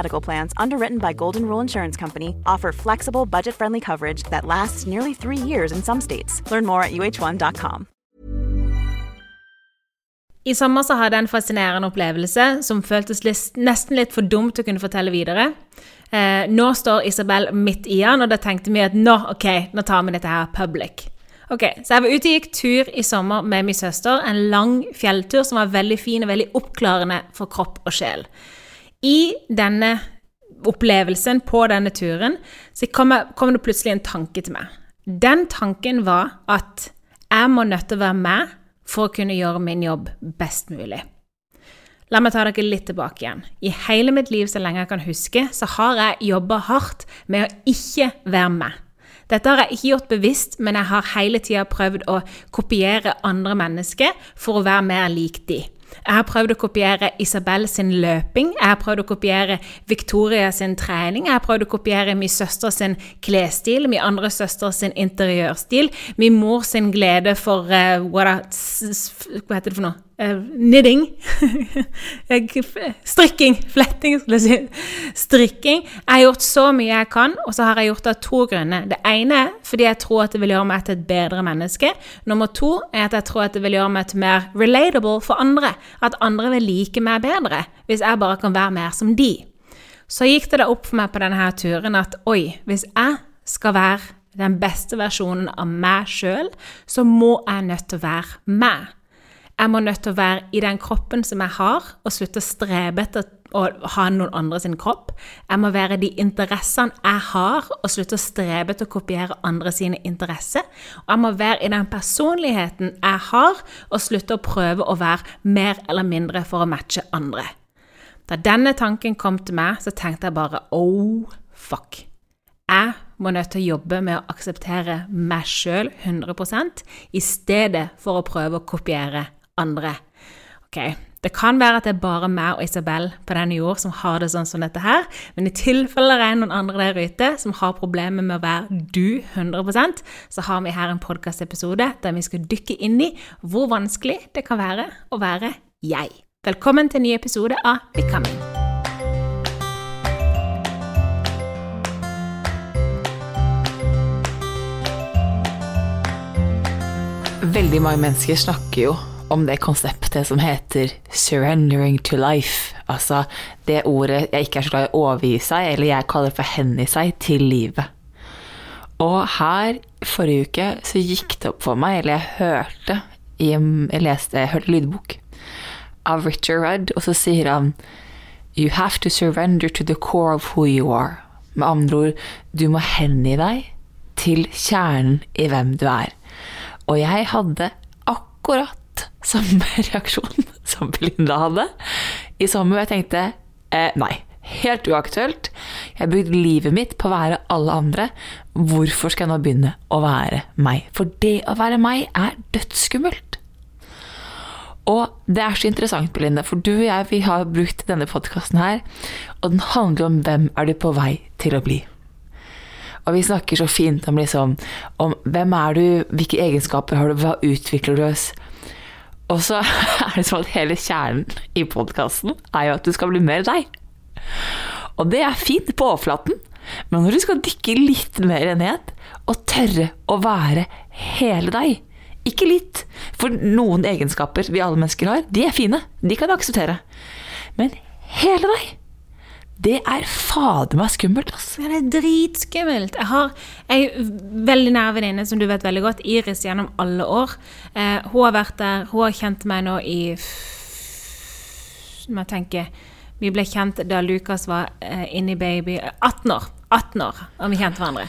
Medical Plans, underwritten by Golden Rule Insurance Company, offer flexible, budget friendly coverage that lasts nearly three years in some states. Learn more at uh1.com. I sommer så hadde jeg en fascinerende opplevelse som føltes nesten litt for dumt å kunne fortelle videre. Eh, nå står Isabel midt i den, og da tenkte vi at nå, ok, nå tar vi dette her public. Ok, Så jeg var ute og gikk tur i sommer med min søster. En lang fjelltur som var veldig fin og veldig oppklarende for kropp og sjel. I denne opplevelsen på denne turen så kom, det plutselig en tanke til meg. Den tanken var at jeg må nødt til å være med for å kunne gjøre min jobb best mulig. La meg ta dere litt tilbake igjen. I hele mitt liv, så lenge jeg kan huske, så har jeg jobba hardt med å ikke være med. Dette har jeg ikke gjort bevisst, men jeg har hele tida prøvd å kopiere andre mennesker for å være mer lik de. Jeg har prøvd å kopiere Isabel sin løping, jeg har prøvd å kopiere Victoria sin trening, jeg har prøvd å kopiere min søster sin klesstil, min andre søster sin interiørstil, min mor sin glede for uh, what a, Hva heter det for noe? Uh, knitting. Strikking. Fletting, skulle jeg si. Strikking. Jeg har gjort så mye jeg kan, og så har jeg gjort det av to grunner. Det ene er fordi jeg tror at det vil gjøre meg til et bedre menneske. Nummer to er at jeg tror at det vil gjøre meg til mer relatable for andre. At andre vil like meg bedre hvis jeg bare kan være mer som de. Så gikk det da opp for meg på denne her turen at oi, hvis jeg skal være den beste versjonen av meg sjøl, så må jeg nødt til å være meg. Jeg må nødt til å være i den kroppen som jeg har, og slutte å strebe etter å ha noen andre sin kropp. Jeg må være de interessene jeg har, og slutte å strebe etter å kopiere andre sine interesser. Og jeg må være i den personligheten jeg har, og slutte å prøve å være mer eller mindre for å matche andre. Da denne tanken kom til meg, så tenkte jeg bare oh, fuck. Jeg må nødt til å jobbe med å akseptere meg sjøl 100 i stedet for å prøve å kopiere andre. Ok, Det kan være at det er bare meg og Isabel på denne jord som har det sånn som dette her, men i tilfelle det er noen andre der ute som har problemer med å være du 100% så har vi her en podkastepisode der vi skal dykke inn i hvor vanskelig det kan være å være jeg. Velkommen til en ny episode av Becoming. Veldig mange mennesker snakker jo om det konseptet som heter 'surrendering to life'. Altså det ordet jeg ikke er så glad i å overgi seg, eller jeg kaller for 'hengi seg til livet'. Og her forrige uke så gikk det opp for meg, eller jeg hørte Jeg leste, jeg hørte lydbok av Richard Rudd, og så sier han You have to surrender to the core of who you are. Med andre ord, du må hengi deg til kjernen i hvem du er. Og jeg hadde akkurat samme reaksjon som Belinda hadde i sommer. Jeg tenkte eh, nei, helt uaktuelt. Jeg har bygd livet mitt på å være alle andre. Hvorfor skal jeg nå begynne å være meg? For det å være meg er dødsskummelt. Og det er så interessant, Belinda, for du og jeg vi har brukt denne podkasten her, og den handler om hvem er du på vei til å bli. Og vi snakker så fint om liksom om hvem er du, hvilke egenskaper har du, hva utvikler du oss? Og så er det sånn at hele kjernen i podkasten er jo at du skal bli mer deg. Og det er fint på overflaten, men når du skal dykke litt mer ned og tørre å være hele deg Ikke litt. For noen egenskaper vi alle mennesker har, de er fine. De kan du akseptere. Men hele deg, det er fader meg skummelt, altså. Ja, det er dritskummelt. Jeg har ei veldig nær venninne som du vet veldig godt, Iris, gjennom alle år. Eh, hun har vært der, hun har kjent meg nå i Må tenke Vi ble kjent da Lukas var eh, inni baby 18 år. 18 år og vi kjente hverandre.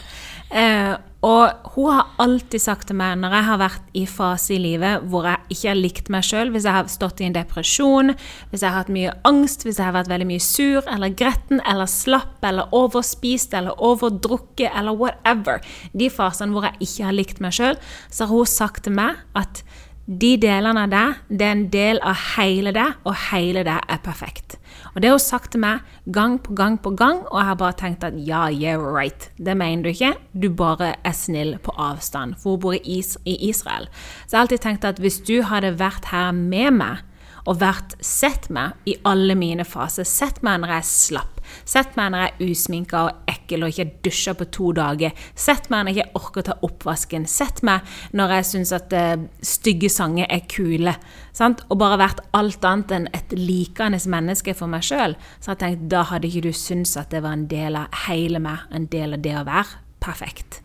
Eh, og hun har alltid sagt til meg når jeg har vært i fase i livet hvor jeg ikke har likt meg sjøl, hvis jeg har stått i en depresjon, hvis jeg har hatt mye angst, hvis jeg har vært veldig mye sur eller gretten eller slapp eller overspist eller overdrukket eller whatever, de fasene hvor jeg ikke har likt meg sjøl, så har hun sagt til meg at de delene av deg, det er en del av hele deg, og hele deg er perfekt. Og det har hun sagt til meg gang på gang på gang, og jeg har bare tenkt at ja, yeah, right. Det mener du ikke. Du bare er snill på avstand. For hun bor i, Is i Israel. Så jeg har alltid tenkt at hvis du hadde vært her med meg, og vært sett meg i alle mine faser. Sett meg når jeg er slapp. Sett meg når jeg er usminka og ekkel og ikke dusjer på to dager. Sett meg når jeg ikke orker å ta oppvasken. Sett meg når jeg syns at uh, stygge sanger er kule. Sant? Og bare vært alt annet enn et likende menneske for meg sjøl. Så jeg tenkt, da hadde ikke du syntes at det var en del av hele meg, en del av det å være perfekt.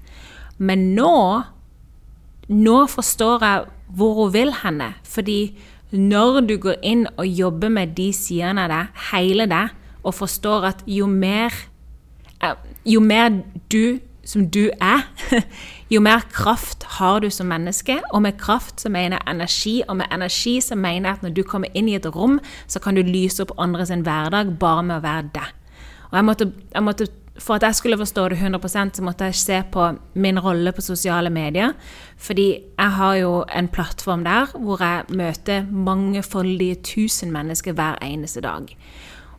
Men nå Nå forstår jeg hvor hun vil henne. Fordi når du går inn og jobber med de sidene av deg, hele deg, og forstår at jo mer, eh, jo mer du som du er, jo mer kraft har du som menneske. Og med kraft så mener jeg energi, og med energi så mener jeg at når du kommer inn i et rom, så kan du lyse opp andres hverdag bare med å være deg. Og jeg måtte, jeg måtte for at jeg skulle forstå det 100% så måtte jeg se på min rolle på sosiale medier. Fordi jeg har jo en plattform der hvor jeg møter mangefoldige tusen mennesker hver eneste dag.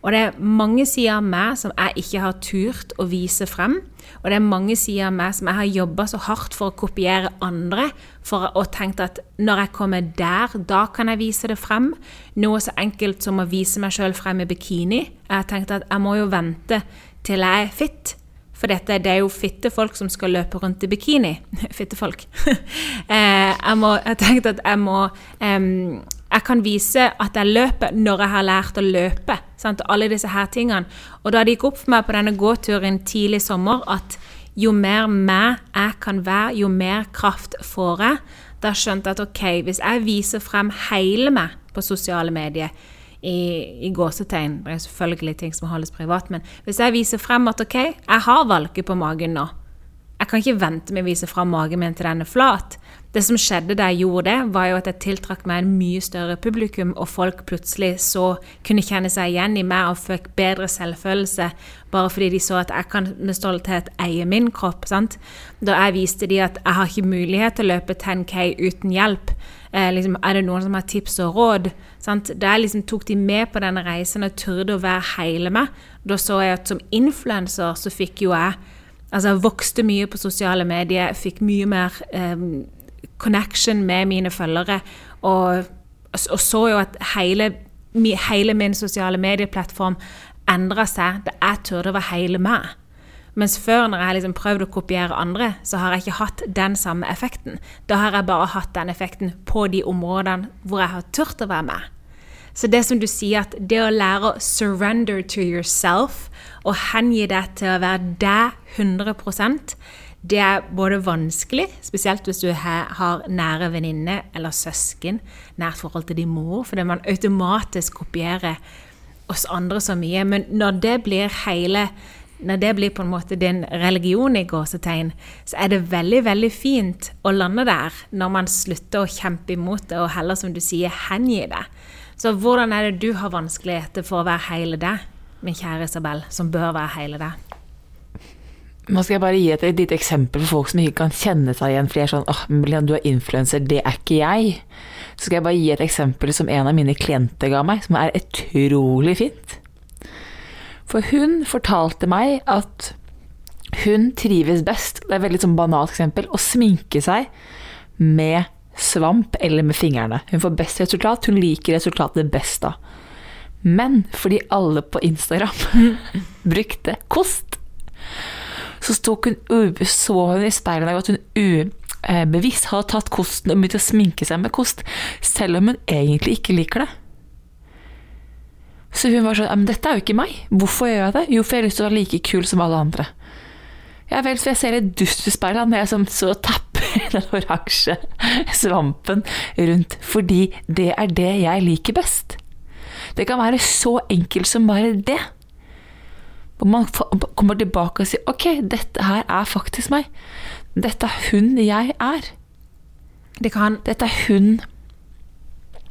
Og det er mange sider av meg som jeg ikke har turt å vise frem. Og det er mange sider av meg som jeg har jobba så hardt for å kopiere andre, for å tenke at når jeg kommer der, da kan jeg vise det frem. Noe så enkelt som å vise meg sjøl frem i bikini. Jeg har tenkt at jeg må jo vente til jeg er fit. For dette, det er jo fitte folk som skal løpe rundt i bikini. fitte folk. Eh, jeg, jeg tenkte at jeg må um, Jeg kan vise at jeg løper når jeg har lært å løpe. Sant? Alle disse her tingene. Og da det gikk opp for meg på denne gåturen tidlig sommer at jo mer meg jeg kan være, jo mer kraft får jeg. Da skjønte jeg at ok, hvis jeg viser frem hele meg på sosiale medier, i, i gåsetegn. Det er selvfølgelig ting som holdes privat, men hvis jeg viser frem at ok, jeg har valget på magen nå Jeg kan ikke vente med å vise fram magen min til den er flat. Det som skjedde da jeg gjorde det, var jo at jeg tiltrakk meg en mye større publikum, og folk plutselig så kunne kjenne seg igjen i meg og fikk bedre selvfølelse bare fordi de så at jeg kan med stolthet eie min kropp. sant? Da jeg viste de at jeg har ikke mulighet til å løpe 10K uten hjelp. Eh, liksom, er det noen som har tips og råd? Sant? Da jeg liksom tok de med på denne reisen og turde å være hele meg, da så jeg at som influenser så fikk jo jeg Altså jeg vokste mye på sosiale medier, fikk mye mer eh, connection med mine følgere, og, og så jo at hele, hele min sosiale medieplattform endra seg da jeg turde å være hele meg. Mens før, når jeg har liksom prøvd å kopiere andre, så har jeg ikke hatt den samme effekten. Da har jeg bare hatt den effekten på de områdene hvor jeg har turt å være med. Så det som du sier, at det å lære å surrender to yourself og hengi deg til å være deg 100% det er både vanskelig, spesielt hvis du har nære venninner eller søsken, nært forhold til din mor, fordi man automatisk kopierer oss andre så mye. Men når det blir hele når det blir på en måte din religion i gåsetegn, så er det veldig, veldig fint å lande der når man slutter å kjempe imot det og heller, som du sier, hengi det. Så hvordan er det du har vanskeligheter for å være hele deg, min kjære Isabel, som bør være hele deg? Nå skal jeg bare gi et, lite eksempel for folk som ikke kan kjenne seg igjen. For jeg er sånn åh, oh, du er influenser, det er ikke jeg. Så skal jeg bare gi et eksempel som en av mine klienter ga meg, som er utrolig fint. For hun fortalte meg at hun trives best, det er et veldig sånn banalt eksempel, å sminke seg med svamp eller med fingrene. Hun får best resultat, hun liker resultatet best da. Men fordi alle på Instagram brukte kost, så, hun, så hun i speilet at hun ubevisst hadde tatt kosten og begynt å sminke seg med kost, selv om hun egentlig ikke liker det. Så hun var sånn, dette er jo ikke meg, hvorfor gjør jeg det? Jo, for jeg har lyst til å være like kul som alle andre. Ja vel, så jeg ser litt dust i speilet men jeg som så tapper den oransje svampen rundt, fordi det er det jeg liker best. Det kan være så enkelt som bare det. Hvor man kommer tilbake og sier ok, dette her er faktisk meg. Dette er hun jeg er. Det kan, Dette er hun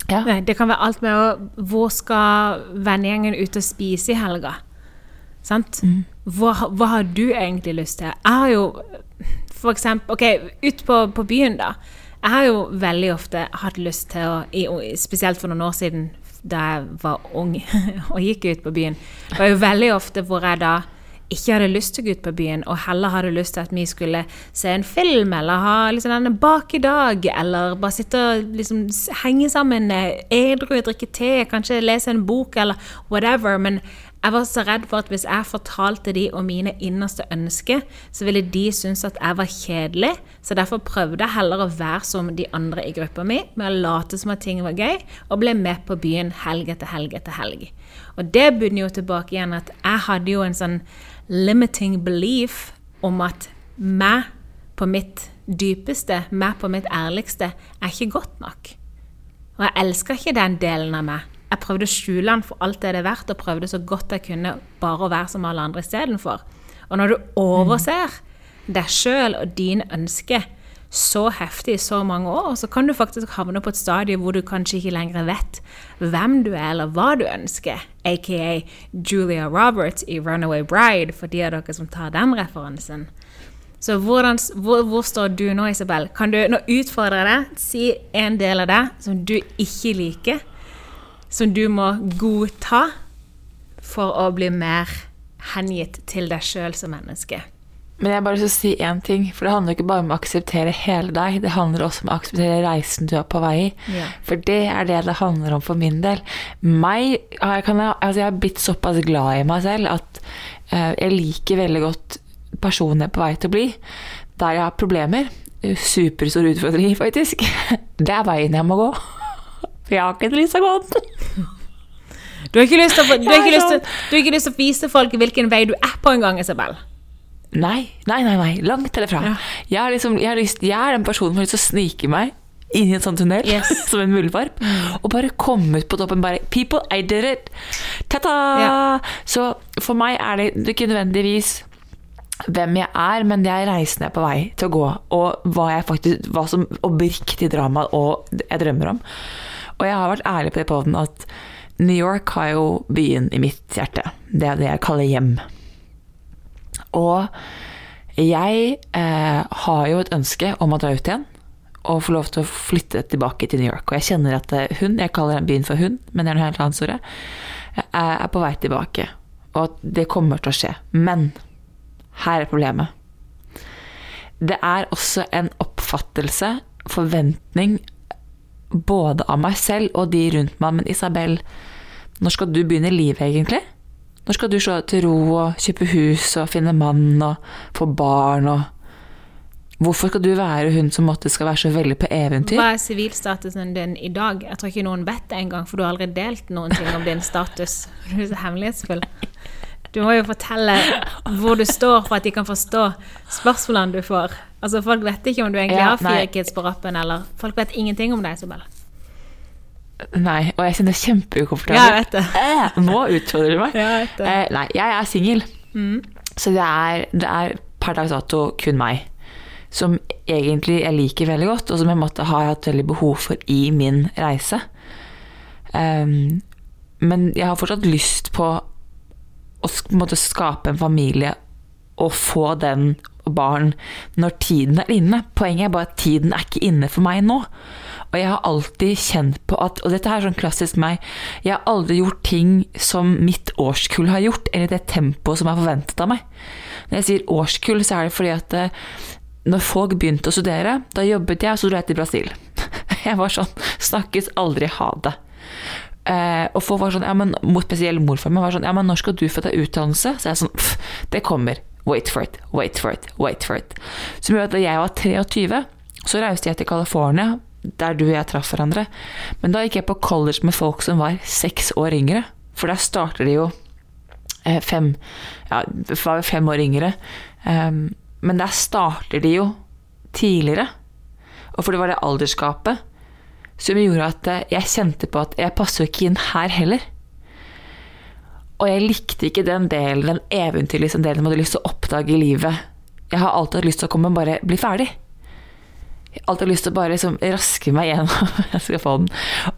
Ja. nei, det kan være alt med å Hvor skal vennegjengen ut og spise i helga? Sant? Hva, hva har du egentlig lyst til? Jeg har jo for eksempel Ok, ut på, på byen, da. Jeg har jo veldig ofte hatt lyst til å Spesielt for noen år siden, da jeg var ung og gikk ut på byen. Det var jo veldig ofte hvor jeg da ikke hadde lyst til å gå ut på byen, og heller hadde lyst til at vi skulle se en film, eller ha liksom i dag eller bare sitte og liksom henge sammen, eh, edru, drikke te, kanskje lese en bok, eller whatever. Men jeg var så redd for at hvis jeg fortalte de om mine innerste ønsker, så ville de synes at jeg var kjedelig, så derfor prøvde jeg heller å være som de andre i gruppa mi, med å late som at ting var gøy, og ble med på byen helg etter helg etter helg. Og det bunner jo tilbake igjen at jeg hadde jo en sånn limiting belief om at meg på mitt dypeste, meg på mitt ærligste, er ikke godt nok. Og jeg elska ikke den delen av meg. Jeg prøvde å skjule den for alt det det er verdt, og prøvde så godt jeg kunne bare å være som alle andre istedenfor. Og når du overser deg sjøl og dine ønsker så heftig i så mange år, så kan du faktisk havne på et stadie hvor du kanskje ikke lenger vet hvem du er, eller hva du ønsker, aka Julia Roberts i Runaway Bride, for de av dere som tar den referansen. Så hvordan, hvor, hvor står du nå, Isabel? Kan du nå utfordre deg? Si en del av det som du ikke liker, som du må godta for å bli mer hengitt til deg sjøl som menneske. Men jeg bare vil si én ting, for det handler ikke bare om å akseptere hele deg, det handler også om å akseptere reisen du er på vei i. Ja. For det er det det handler om for min del. Meg, jeg, kan, altså jeg har blitt såpass glad i meg selv at eh, jeg liker veldig godt personen jeg er på vei til å bli. Der jeg har problemer, superstore utfordringer faktisk, det er veien jeg må gå. For jeg har ikke lyst til å gå den. Du har ikke lyst til å, er vise folk hvilken vei du er på engang, Isabel. Nei, nei, nei, nei. langt derfra. Jeg, er liksom, jeg, har lyst, jeg er den personen som har lyst til å snike meg inn i en sånn tunnel Yes. som en muldvarp, og bare komme ut på toppen. Bare People, I did it! Ta-ta! Ja. Så for meg er det, det er ikke nødvendigvis hvem jeg er, men det er reisen jeg er på vei til å gå, og hva jeg faktisk, hva som oppriktig drama og jeg drømmer om. Og jeg har vært ærlig på det på at New York har jo byen i mitt hjerte. Det er det jeg kaller hjem. Og jeg eh, har jo et ønske om å dra ut igjen og få lov til å flytte tilbake til New York. Og jeg kjenner at eh, hun, jeg kaller den byen for hun, men det er noe helt annet ordet, er på vei tilbake. Og at det kommer til å skje. Men her er problemet. Det er også en oppfattelse, forventning, både av meg selv og de rundt meg. Men Isabel, når skal du begynne livet, egentlig? Når skal du slå deg til ro og kjøpe hus og finne mann og få barn og Hvorfor skal du være hun som måtte skal være så veldig på eventyr? Hva er sivilstatusen din i dag? Jeg tror ikke noen vet det engang, for du har aldri delt noen ting om din status. Du er så hemmelighetsfull. Du må jo fortelle hvor du står for at de kan forstå spørsmålene du får. Altså, Folk vet ikke om du egentlig Ja, har fire nei. kids på rappen, eller folk vet ingenting om deg, Isabel. Nei, og jeg kjenner meg kjempeukomfortabel. Ja. Eh, nå utfordrer du meg. Ja. Eh, nei, jeg er singel. Så det er, det er per dags dato kun meg. Som egentlig jeg liker veldig godt, og som jeg måtte ha hatt veldig behov for i min reise. Um, men jeg har fortsatt lyst på på en måte skape en familie og få den barn når tiden er inne. Poenget er bare at tiden er ikke inne for meg nå. Og jeg har alltid kjent på at Og dette er sånn klassisk meg. Jeg har aldri gjort ting som mitt årskull har gjort, eller det tempoet som er forventet av meg. Når jeg sier årskull, så er det fordi at eh, når folk begynte å studere, da jobbet jeg, og så dro jeg til Brasil. Jeg var sånn Snakkes aldri ha det. Eh, og folk var sånn, ja, men spesielt morfar min var sånn Ja, men når skal du få deg utdannelse? Så jeg er sånn pff, Det kommer. Wait for it, wait for it, wait for it. Som gjør at da jeg var 23, Så reiste jeg til California, der du og jeg traff hverandre. Men da gikk jeg på college med folk som var seks år yngre. For der starter de jo eh, fem Ja, var fem år yngre. Um, men der starter de jo tidligere. Og for det var det aldersgapet som gjorde at eh, jeg kjente på at jeg passer ikke inn her heller. Og jeg likte ikke den delen, den eventyrlige liksom, delen jeg hadde lyst til å oppdage i livet. Jeg har alltid hatt lyst til å komme og bare bli ferdig. Jeg har alltid lyst til å bare liksom, raske meg gjennom jeg skal få den.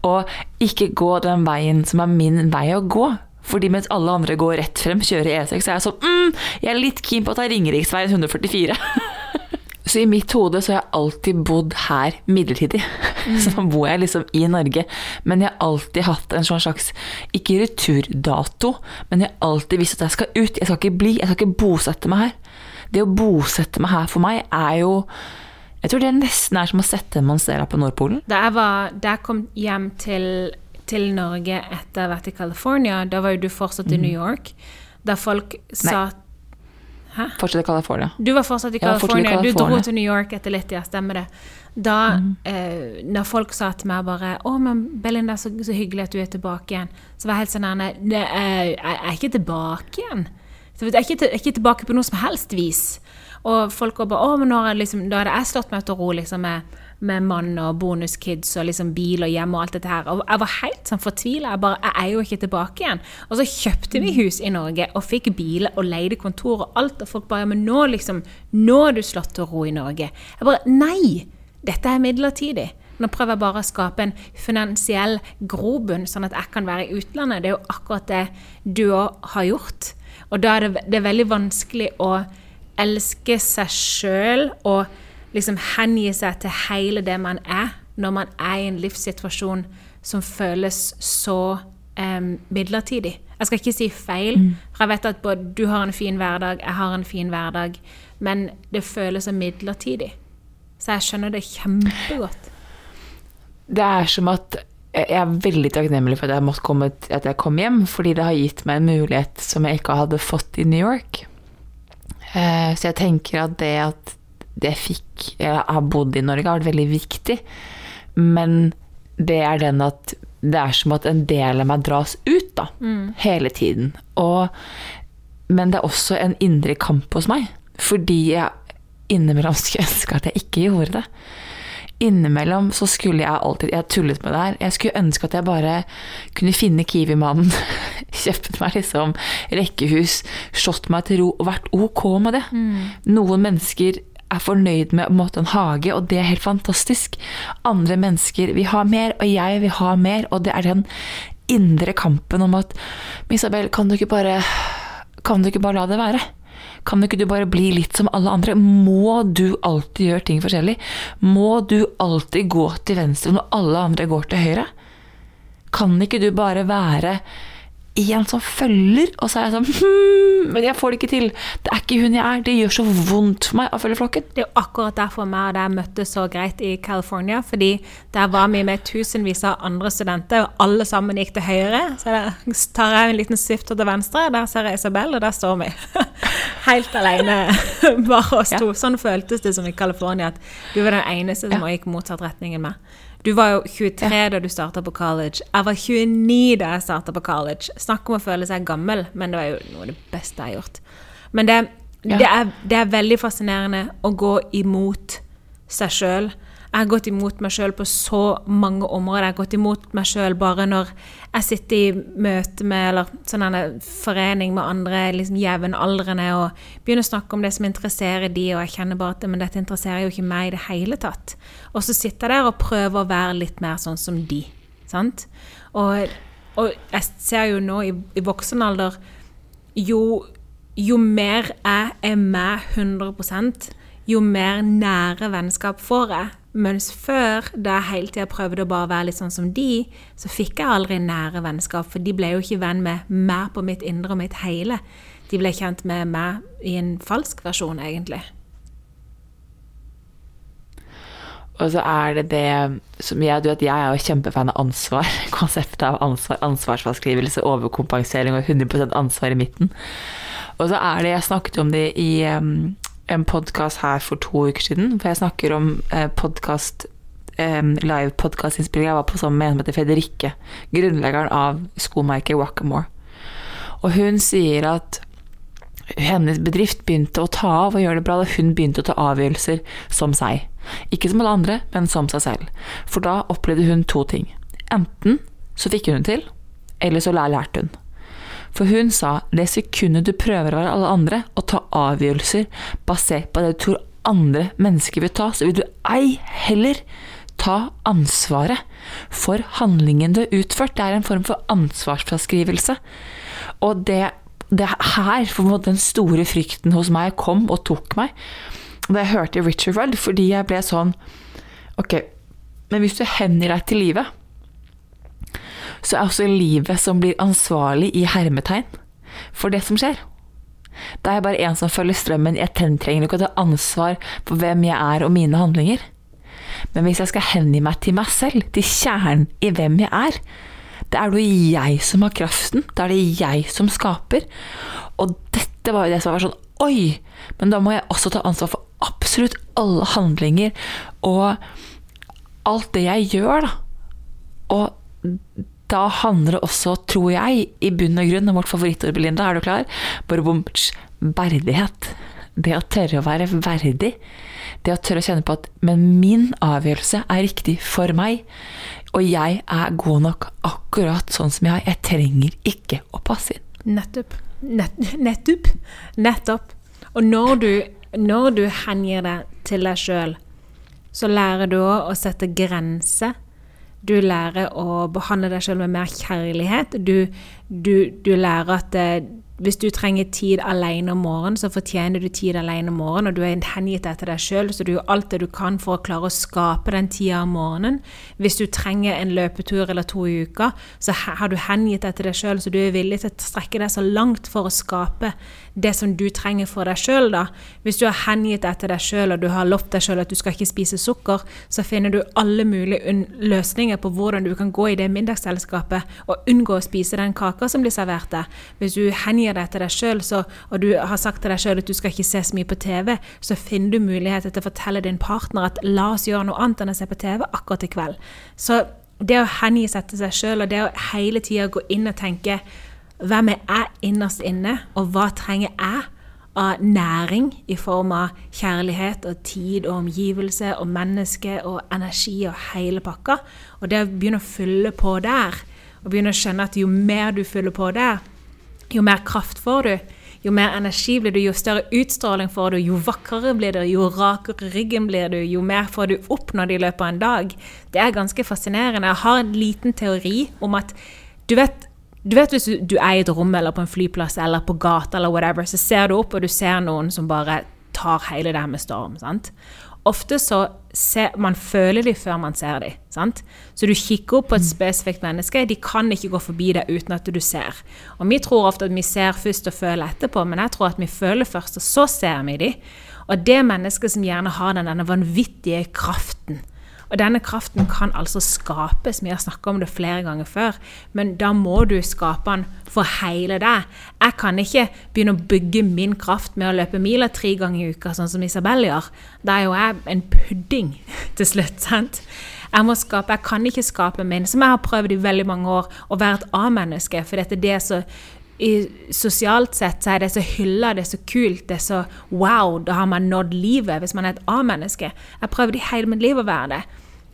Og ikke gå den veien som er min vei å gå. Fordi mens alle andre går rett frem, kjører E6, så er jeg sånn mm, Jeg er litt keen på å ta Ringeriksveien 144. Så i mitt hode så har jeg alltid bodd her midlertidig. Mm. Så nå bor jeg liksom i Norge. Men jeg har alltid hatt en sånn slags, ikke returdato, men jeg har alltid visst at jeg skal ut. Jeg skal ikke bli, jeg skal ikke bosette meg her. Det å bosette meg her for meg er jo Jeg tror det nesten er som å sette monstera på Nordpolen. Da jeg, var, da jeg kom hjem til, til Norge etter å ha vært i California, da var jo du fortsatt i New York. Da folk sa Nei. Fortsatt i California. Du var fortsatt i California. Du dro til New York etter litt, ja, stemmer det. Da eh, når folk sa til meg bare 'Å, men Belinda, så, så hyggelig at du er tilbake igjen', så var jeg helt sånn «Nei, Jeg er ikke tilbake igjen. Jeg er ikke, til- jeg er ikke tilbake på noe som helst vis. Og folk går bare 'Å, men nå har liksom, da hadde jeg slått meg til ro liksom med, med mann og bonuskids og liksom bil og hjem og alt dette her. Og jeg var helt sånn fortvila. Jeg bare Jeg er jo ikke tilbake igjen. Og så kjøpte vi hus i Norge og fikk bil og leide kontor og alt, og folk bare Ja, men nå liksom Nå har du slått til ro i Norge. Jeg bare Nei! Dette er midlertidig. Nå prøver jeg bare å skape en finansiell grobunn, sånn at jeg kan være i utlandet. Det er jo akkurat det du òg har gjort. Og da er det, det er veldig vanskelig å elske seg sjøl og liksom hengi seg til hele det man er, når man er i en livssituasjon som føles så um, midlertidig. Jeg skal ikke si feil, for jeg vet at både du har en fin hverdag, jeg har en fin hverdag, men det føles så midlertidig. Så jeg skjønner det kjempegodt. Det er som at jeg er veldig takknemlig for at jeg, måtte komme, at jeg kom hjem, fordi det har gitt meg en mulighet som jeg ikke hadde fått i New York. Eh, Så jeg tenker at det at jeg fikk Jeg har bodd i Norge, har vært veldig viktig. Men det er den at det er som at en del av meg dras ut, da. Hele tiden. Og, men det er også en indre kamp hos meg. Fordi jeg innimellom skulle ønske at jeg ikke gjorde det innimellom så skulle jeg alltid Jeg tullet med det her. Jeg skulle ønske at jeg bare kunne finne Kiwi-mannen, kjøpt meg liksom rekkehus, slått meg til ro og vært ok med det. Noen mennesker er fornøyd med å måte en hage, og det er helt fantastisk. Andre mennesker vil ha mer, og jeg vil ha mer, og det er den indre kampen om at Isabel, kan du ikke bare Kan du ikke bare la det være? Kan ikke du bare bli litt som alle andre? Må du alltid gjøre ting forskjellig? Må du alltid gå til venstre når alle andre går til høyre? Kan ikke du bare være en som følger? Og så er jeg sånn hmm, Men jeg får det ikke til. Det er ikke hun jeg er. Det gjør så vondt for meg å følge flokken. Det er jo akkurat derfor meg og deg møttes så greit i California. Fordi der var vi med tusenvis av andre studenter, og alle sammen gikk til høyre. Så der tar jeg en liten svifter til venstre, der ser jeg Isabel, og der står vi. Helt alene, bare oss to. Sånn føltes det som i California, at du var den eneste som gikk motsatt retning enn meg. Du var jo 23 da du starta på college. Jeg var 29 da jeg starta på college. Snakk om å føle seg gammel, men det var jo noe av det beste jeg har gjort. Men det, det, er, det er veldig fascinerende å gå imot seg sjøl. Jeg har gått imot meg sjøl på så mange områder. Jeg har gått imot meg sjøl bare når jeg sitter i møte med eller sånn en forening med andre liksom jevnaldrende og begynner å snakke om det som interesserer de, og jeg kjenner bare at men dette interesserer jo ikke meg i det hele tatt. Og så sitter jeg der og prøver å være litt mer sånn som de. Sant? Og, og jeg ser jo nå i, i voksen alder jo, jo mer jeg er med 100% jo mer nære vennskap får jeg. Mens før, da jeg hele tida prøvde å bare være litt sånn som de, så fikk jeg aldri nære vennskap, for de ble jo ikke venn med meg på mitt indre og mitt hele. De ble kjent med meg i en falsk versjon, egentlig. Og så er det det som jeg, du vet, jeg er jo kjempefan av ansvar. Konseptet av ansvar, ansvarsfraskrivelse, overkompensering og 100% ansvar i midten. Og så er det Jeg snakket om det i um, en podkast her for to uker siden, for jeg snakker om eh, podkast eh, live podkastinnspilling jeg var på sammen med en som heter Federikke, grunnleggeren av skomerket Wackamore. Og hun sier at hennes bedrift begynte å ta av og gjøre det bra da hun begynte å ta avgjørelser som seg. Ikke som alle andre, men som seg selv. For da opplevde hun to ting. Enten så fikk hun det til, eller så lærte hun. For hun sa det sekundet du prøver å være alle andre og ta avgjørelser basert på det du tror andre mennesker vil ta, så vil du ei heller ta ansvaret for handlingen du har utført. Det er en form for ansvarsfraskrivelse. Og det, det er her for den store frykten hos meg kom og tok meg da jeg hørte Richard Rudd, fordi jeg ble sånn Ok, men hvis du hengir deg til livet, så er også livet som blir ansvarlig i hermetegn for det som skjer. Da er jeg bare en som følger strømmen. Jeg trenger ikke å ta ansvar for hvem jeg er og mine handlinger. Men hvis jeg skal hengi meg til meg selv, til kjernen i hvem jeg er, da er det jo jeg som har kraften. Da er det jeg som skaper. Og dette var jo det som var sånn Oi! Men da må jeg også ta ansvar for absolutt alle handlinger og alt det jeg gjør, da. Og da handler det også, tror jeg, i bunn og grunn om vårt favorittord, Belinda, er du klar? Borobomtsj verdighet. Det å tørre å være verdig. Det å tørre å kjenne på at Men min avgjørelse er riktig for meg. Og jeg er god nok akkurat sånn som jeg er. Jeg trenger ikke å passe inn. Nettopp. Nett, nettopp. Nettopp. Og når du, når du hengir deg til deg sjøl, så lærer du òg å sette grenser. Du lærer å behandle deg sjøl med mer kjærlighet. Du, du, du lærer at eh, hvis du trenger tid alene om morgenen, så fortjener du tid alene om morgenen, og du er hengitt etter deg sjøl, så du gjør alt det du kan for å klare å skape den tida om morgenen. Hvis du trenger en løpetur eller to i uka, så har du hengitt etter deg sjøl, så du er villig til å strekke deg så langt for å skape det som du trenger for deg sjøl, da. Hvis du har hengitt etter deg sjøl, og du har lovt deg sjøl at du skal ikke spise sukker, så finner du alle mulige løsninger på hvordan du kan gå i det middagsselskapet og unngå å spise den kaka som blir servert deg. Hvis du hengir gir det til deg sjøl, og du har sagt til deg sjøl at du skal ikke se så mye på TV, så finner du muligheter til å fortelle din partner at la oss gjøre noe annet enn å se på TV akkurat i kveld. Så det å hengi seg til seg sjøl, og det å hele tida gå inn og tenke hvem er jeg innerst inne, og hva trenger jeg? av næring i form av kjærlighet og tid og omgivelse og menneske og energi og hele pakka. Og det å begynne å fylle på der, og begynne å skjønne at jo mer du fyller på der, jo mer kraft får du, jo mer energi blir du, jo større utstråling får du, jo vakrere blir du, jo rakere ryggen blir du, jo mer får du oppnådd i løpet av en dag. Det er ganske fascinerende. Jeg har en liten teori om at du vet, du vet hvis du, du er i et rom eller på en flyplass eller på gata eller whatever, så ser du opp og du ser noen som bare tar hele det her med storm. sant? Ofte så ser, man føler de før man ser de. Sant? Så du kikker opp på et spesifikt menneske. De kan ikke gå forbi deg uten at du ser. Og vi tror ofte at vi ser først og føler etterpå, men jeg tror at vi føler først, og så ser vi de. Og det mennesket som gjerne har den, denne vanvittige kraften og denne kraften kan altså skapes. Vi har snakka om det flere ganger før, men da må du skape den for hele deg. Jeg kan ikke begynne å bygge min kraft med å løpe mila tre ganger i uka, sånn som Isabel gjør. Da er jo jeg en pudding til slutt. sant? Jeg må skape, jeg kan ikke skape min, som jeg har prøvd i veldig mange år, å være et A-menneske. For dette det er så i, sosialt sett så er det så hylla, det er så kult, det er så wow, da har man nådd livet hvis man er et A-menneske. Jeg prøvde i hele mitt liv å være det.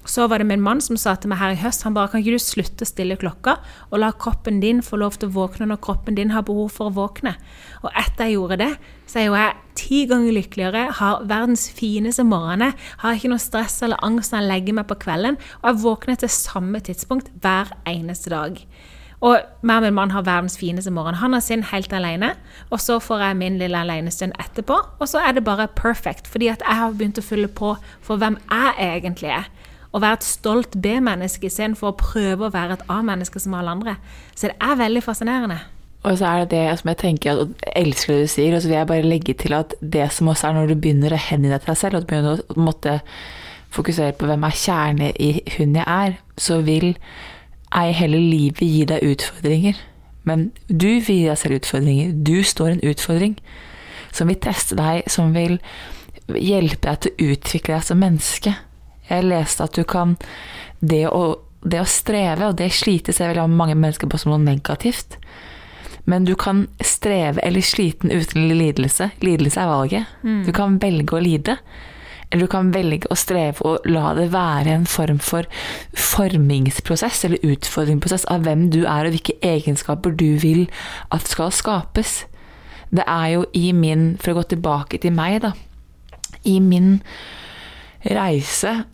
Så var det min mann som sa til meg her i høst han bare, kan ikke du slutte å stille klokka og la kroppen din få lov til å våkne når kroppen din har behov for å våkne. Og etter jeg gjorde det, så er jo jeg ti ganger lykkeligere, har verdens fineste morgener, har ikke noe stress eller angst når jeg legger meg på kvelden, og jeg våkner til samme tidspunkt hver eneste dag. Og meg og min mann har verdens fineste morgen. Han har sin helt alene, og så får jeg min lille alenestund etterpå, og så er det bare perfect, fordi at jeg har begynt å fylle på for hvem jeg egentlig er å være et stolt B-menneske istedenfor å prøve å være et A-menneske som alle andre. Så det er veldig fascinerende. Og så er det det som jeg tenker, og elsker det du sier, og så vil jeg bare legge til at det som også er når du begynner å hengi deg til deg selv, og du begynner å måtte fokusere på hvem er kjerne i hun jeg er, så vil ei hele livet gi deg utfordringer. Men du vil gi deg selv utfordringer. Du står en utfordring. som vil teste deg, som vil hjelpe deg til å utvikle deg som menneske. Jeg leste at du kan Det å, det å streve, og det slite ser veldig mange mennesker på som noe negativt. Men du kan streve eller sliten uten lidelse. Lidelse er valget. Du kan velge å lide. Eller du kan velge å streve og la det være en form for formingsprosess eller utfordringsprosess av hvem du er og hvilke egenskaper du vil at skal skapes. Det er jo i min, for å gå tilbake til meg, da, i min reise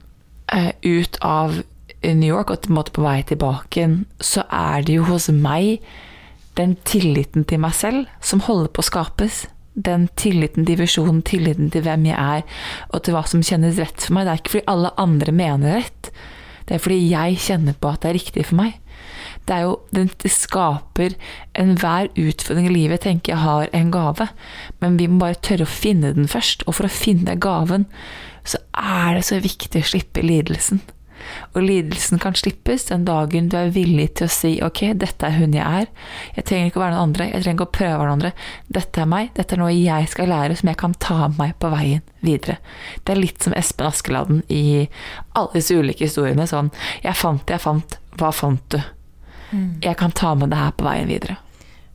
ut av New York og på vei tilbake så er det jo hos meg den tilliten til meg selv som holder på å skapes. Den tilliten til visjonen, tilliten til hvem jeg er, og til hva som kjennes rett for meg. Det er ikke fordi alle andre mener rett, det er fordi jeg kjenner på at det er riktig for meg. Det er jo, det skaper enhver utfordring i livet, tenker jeg har en gave, men vi må bare tørre å finne den først. Og for å finne gaven, så er det så viktig å slippe lidelsen. Og lidelsen kan slippes den dagen du er villig til å si ok, dette er hun jeg er. Jeg trenger ikke å være noen andre, jeg trenger ikke å prøve noen andre. Dette er meg, dette er noe jeg skal lære som jeg kan ta med meg på veien videre. Det er litt som Espen Askeladden i alle disse ulike historiene. Sånn jeg fant det jeg fant, hva fant du? Jeg kan ta med det her på veien videre.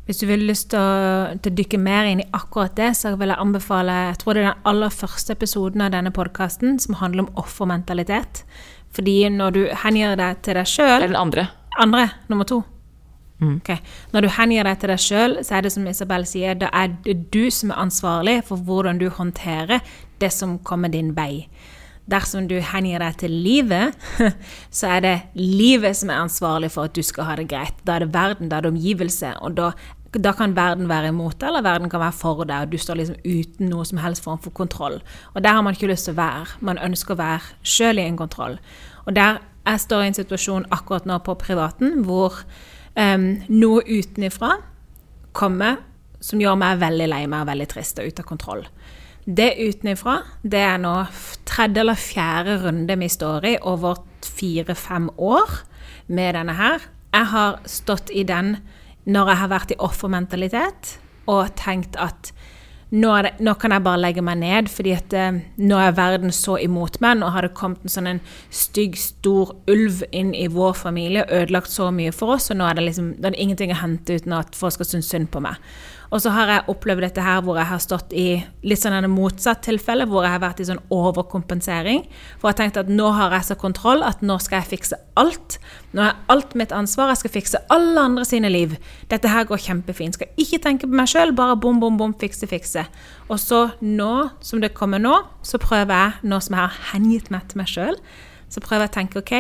Hvis du vil lyst til å, til å dykke mer inn i akkurat det, så vil jeg anbefale Jeg tror det er den aller første episoden av denne podkasten som handler om offermentalitet. Fordi når du hengir deg til deg sjøl Eller den andre. Andre, nummer to. Ok. Når du hengir deg til deg sjøl, så er det som Isabel sier, da er det du som er ansvarlig for hvordan du håndterer det som kommer din vei. Dersom du hengir deg til livet, så er det livet som er ansvarlig for at du skal ha det greit. Da er det verden, da er det omgivelse, og da, da kan verden være imot deg, eller verden kan være for deg, og du står liksom uten noe som helst form for kontroll. Og der har man ikke lyst til å være. Man ønsker å være sjøl i en kontroll. Og der jeg står i en situasjon akkurat nå på privaten hvor um, noe utenifra kommer som gjør meg veldig lei meg og veldig trist og ute av kontroll. Det utenifra, det er nå tredje eller fjerde runde vi står i over fire-fem år med denne her. Jeg har stått i den når jeg har vært i offermentalitet og tenkt at nå, det, nå kan jeg bare legge meg ned, fordi at eh, nå er verden så imot meg. Nå har det kommet en sånn en stygg, stor ulv inn i vår familie og ødelagt så mye for oss, og nå er det liksom det er ingenting å hente uten at folk skal synes synd på meg. Og så har jeg opplevd dette her hvor jeg har stått i litt sånn en motsatt tilfelle, hvor jeg har vært i sånn overkompensering. For jeg har tenkt at nå har jeg så kontroll at nå skal jeg fikse alt. Nå er alt mitt ansvar, jeg skal fikse alle andre sine liv. Dette her går kjempefint. Skal ikke tenke på meg sjøl, bare bom, bom, bom, fikse, fikse. Og så nå, som det kommer nå, så prøver jeg, nå som jeg har hengitt meg til meg sjøl, så prøver jeg å tenke ok,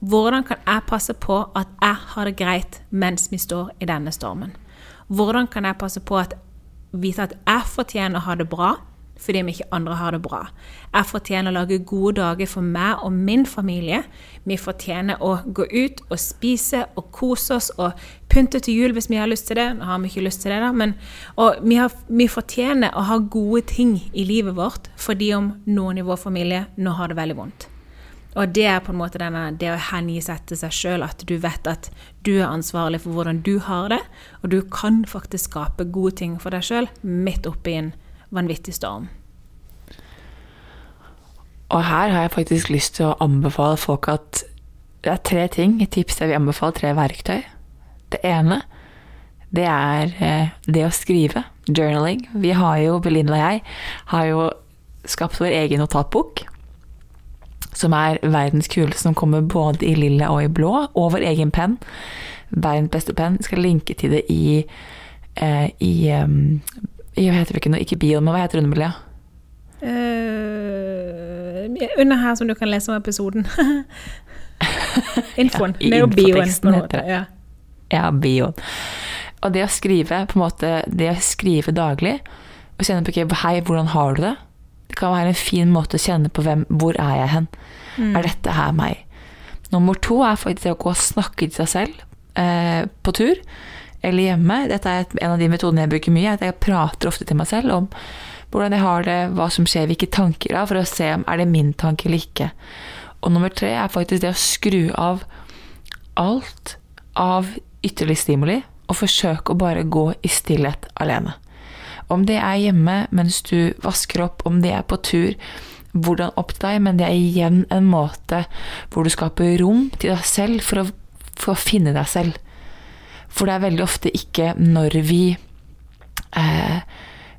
hvordan kan jeg passe på at jeg har det greit mens vi står i denne stormen? Hvordan kan jeg passe på at vite at jeg fortjener å ha det bra, fordi om ikke andre har det bra. Jeg fortjener å lage gode dager for meg og min familie. Vi fortjener å gå ut og spise og kose oss og pynte til jul hvis vi har lyst til det. Nå har vi ikke lyst til det, da, men vi, har, vi fortjener å ha gode ting i livet vårt fordi om noen i vår familie nå har det veldig vondt. Og det er på en måte denne, det å hengi seg til sjøl, at du vet at du er ansvarlig for hvordan du har det, og du kan faktisk skape gode ting for deg sjøl midt oppi en vanvittig storm. Og her har jeg faktisk lyst til å anbefale folk at det er tre ting, tips jeg vil anbefale, tre verktøy. Det ene, det er eh, det å skrive. Journaling. Vi har jo, Belinda og jeg, har jo skapt vår egen notatbok. Som er verdens kuleste, som kommer både i lilla og i blå. Og vår egen penn. Verdens beste penn. Skal linke til det i, eh, i, um, i Hva heter det ikke nå? Ikke bio, men hva heter det under Miljø? Eh, under her som du kan lese om episoden. Infoen. Ja, det er jo bioen. på en måte. det. Ja. Ja, bioen. Og det å skrive på en måte, det å skrive daglig og kjenne på okay, hei, hvordan har du det? Det kan være en fin måte å kjenne på hvem, hvor er jeg hen? Er dette her meg? Nummer to er faktisk det å gå og snakke til seg selv eh, på tur eller hjemme. Dette er et, en av de metodene jeg bruker mye. at Jeg prater ofte til meg selv om hvordan jeg har det, hva som skjer, hvilke tanker jeg har, for å se om er det min tanke eller ikke. Og nummer tre er faktisk det å skru av alt av ytterligere stimuli og forsøke å bare gå i stillhet alene. Om det er hjemme mens du vasker opp, om det er på tur, hvordan opp til deg, men det er igjen en måte hvor du skaper rom til deg selv for å, for å finne deg selv. For det er veldig ofte ikke når vi eh,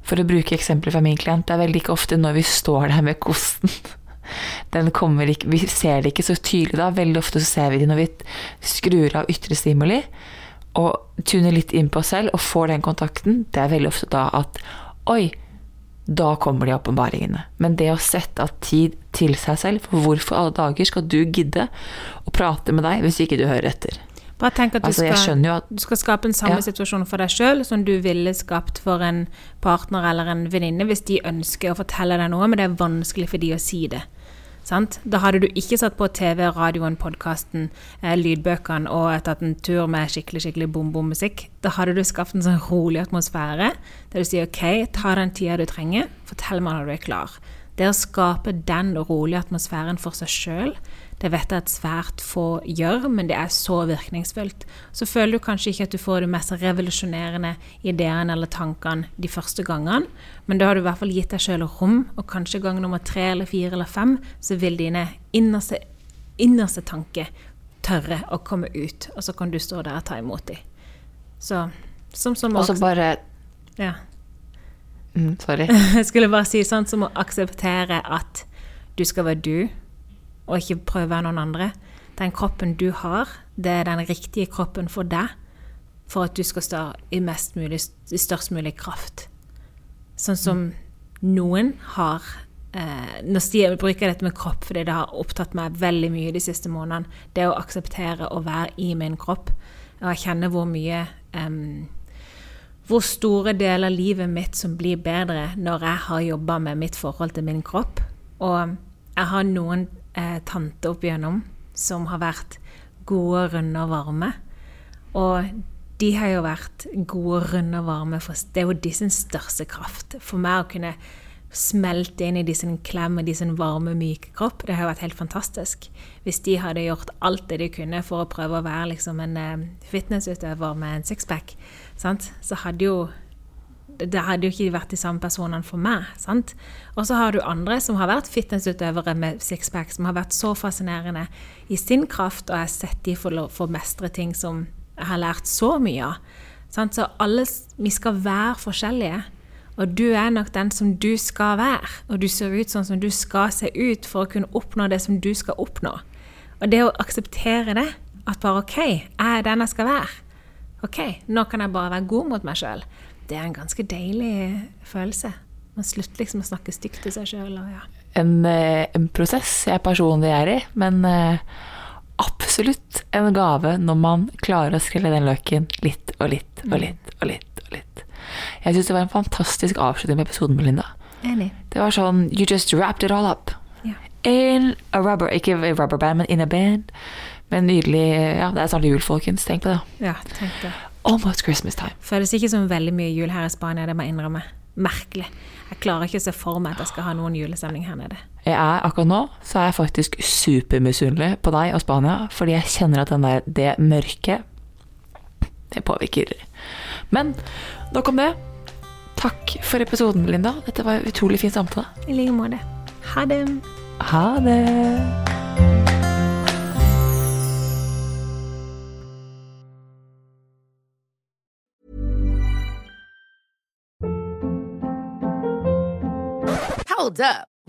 For å bruke eksempler fra min klient, det er veldig ikke ofte når vi står der med kosten. Ikke, vi ser det ikke så tydelig da. Veldig ofte så ser vi det når vi skrur av ytre stimuli og tuner litt inn på oss selv og får den kontakten. Det er veldig ofte da at Oi, da kommer de åpenbaringene. Men det å sette av tid til seg selv, for hvorfor alle dager skal du gidde å prate med deg hvis ikke du hører etter? Bare tenk at du, Altså, skal, at- du skal skape en samme Ja. situasjon for deg sjøl som du ville skapt for en partner eller en venninne hvis de ønsker å fortelle deg noe, men det er vanskelig for de å si det. Sant? Da hadde du ikke satt på TV, radioen, podkasten, eh, lydbøkene og tatt en tur med skikkelig skikkelig bom-bom-musikk. Da hadde du skapt en sånn rolig atmosfære der du sier OK, ta den tida du trenger, fortell meg når du er klar. Det å skape den rolige atmosfæren for seg sjøl, det vet jeg at svært få gjør, men det er så virkningsfullt. Så føler du kanskje ikke at du får de mest revolusjonerende ideene eller tankene de første gangene, men da har du i hvert fall gitt deg sjøl rom, og kanskje gang nummer tre eller fire eller fem, så vil dine innerste, innerste tanker tørre å komme ut, og så kan du stå der og ta imot dem. Så som som Og så bare ja. Mm, Sorry. Jeg skulle bare si sånn som å akseptere at du skal være du, og ikke prøve å være noen andre. Den kroppen du har, det er den riktige kroppen for deg, for at du skal stå i, mest mulig, i størst mulig kraft. Sånn som noen har eh, Nå jeg bruker jeg dette med kropp fordi det har opptatt meg veldig mye de siste månedene. Det å akseptere å være i min kropp. Og jeg kjenner hvor mye em, hvor store deler av livet mitt som blir bedre når jeg har jobba med mitt forhold til min kropp. Og jeg har noen eh, tanter opp igjennom som har vært gode, runde og varme. Og de har jo vært gode, runde og varme, for det er jo de sin største kraft. For meg å kunne smelte inn i de sin klem og de sin varme, myke kropp, det har vært helt fantastisk. Hvis de hadde gjort alt det de kunne for å prøve å være liksom en eh, fitnessutøver med en sixpack, så hadde jo det hadde jo ikke vært de samme personene for meg. sant? Og så har du andre som har vært fitnessutøvere med sixpack, som har vært så fascinerende i sin kraft, og jeg har sett de få mestre ting som jeg har lært så mye av. Sant? Så alle, vi skal være forskjellige. Og du er nok den som du skal være. Og du ser ut sånn som du skal se ut for å kunne oppnå det som du skal oppnå. Og det å akseptere det, at bare OK, jeg er den jeg skal være. OK, nå kan jeg bare være god mot meg sjøl. Det er en ganske deilig følelse. Man slutter liksom å snakke stygt til seg sjøl. Ja. en, eh, en prosess jeg personlig er i, men eh, absolutt en gave når man klarer å skrelle den løken litt og litt og litt og litt. Jeg syns det var en fantastisk avslutning på episoden, Melinda. Enig. Det var sånn You just wrapped it all up. Ja. In a rubber Ikke a rubber band, men in a band. Men nydelig Ja, det er snart jul, folkens. Tenk på det. ja, tenk det. Almost Christmas time. Føles ikke som veldig mye jul her i Spania, det må jeg innrømme. Merkelig. Jeg klarer ikke å se for meg at jeg skal ha noen julestemning her nede. Jeg er akkurat nå så er jeg faktisk supermisunnelig på deg og Spania, fordi jeg kjenner at den der, det mørket det påvirker. Men nok om det. Takk for episoden, Linda. Dette var en utrolig fin samtale. I like måte. Ha det. Ha det. Hold up.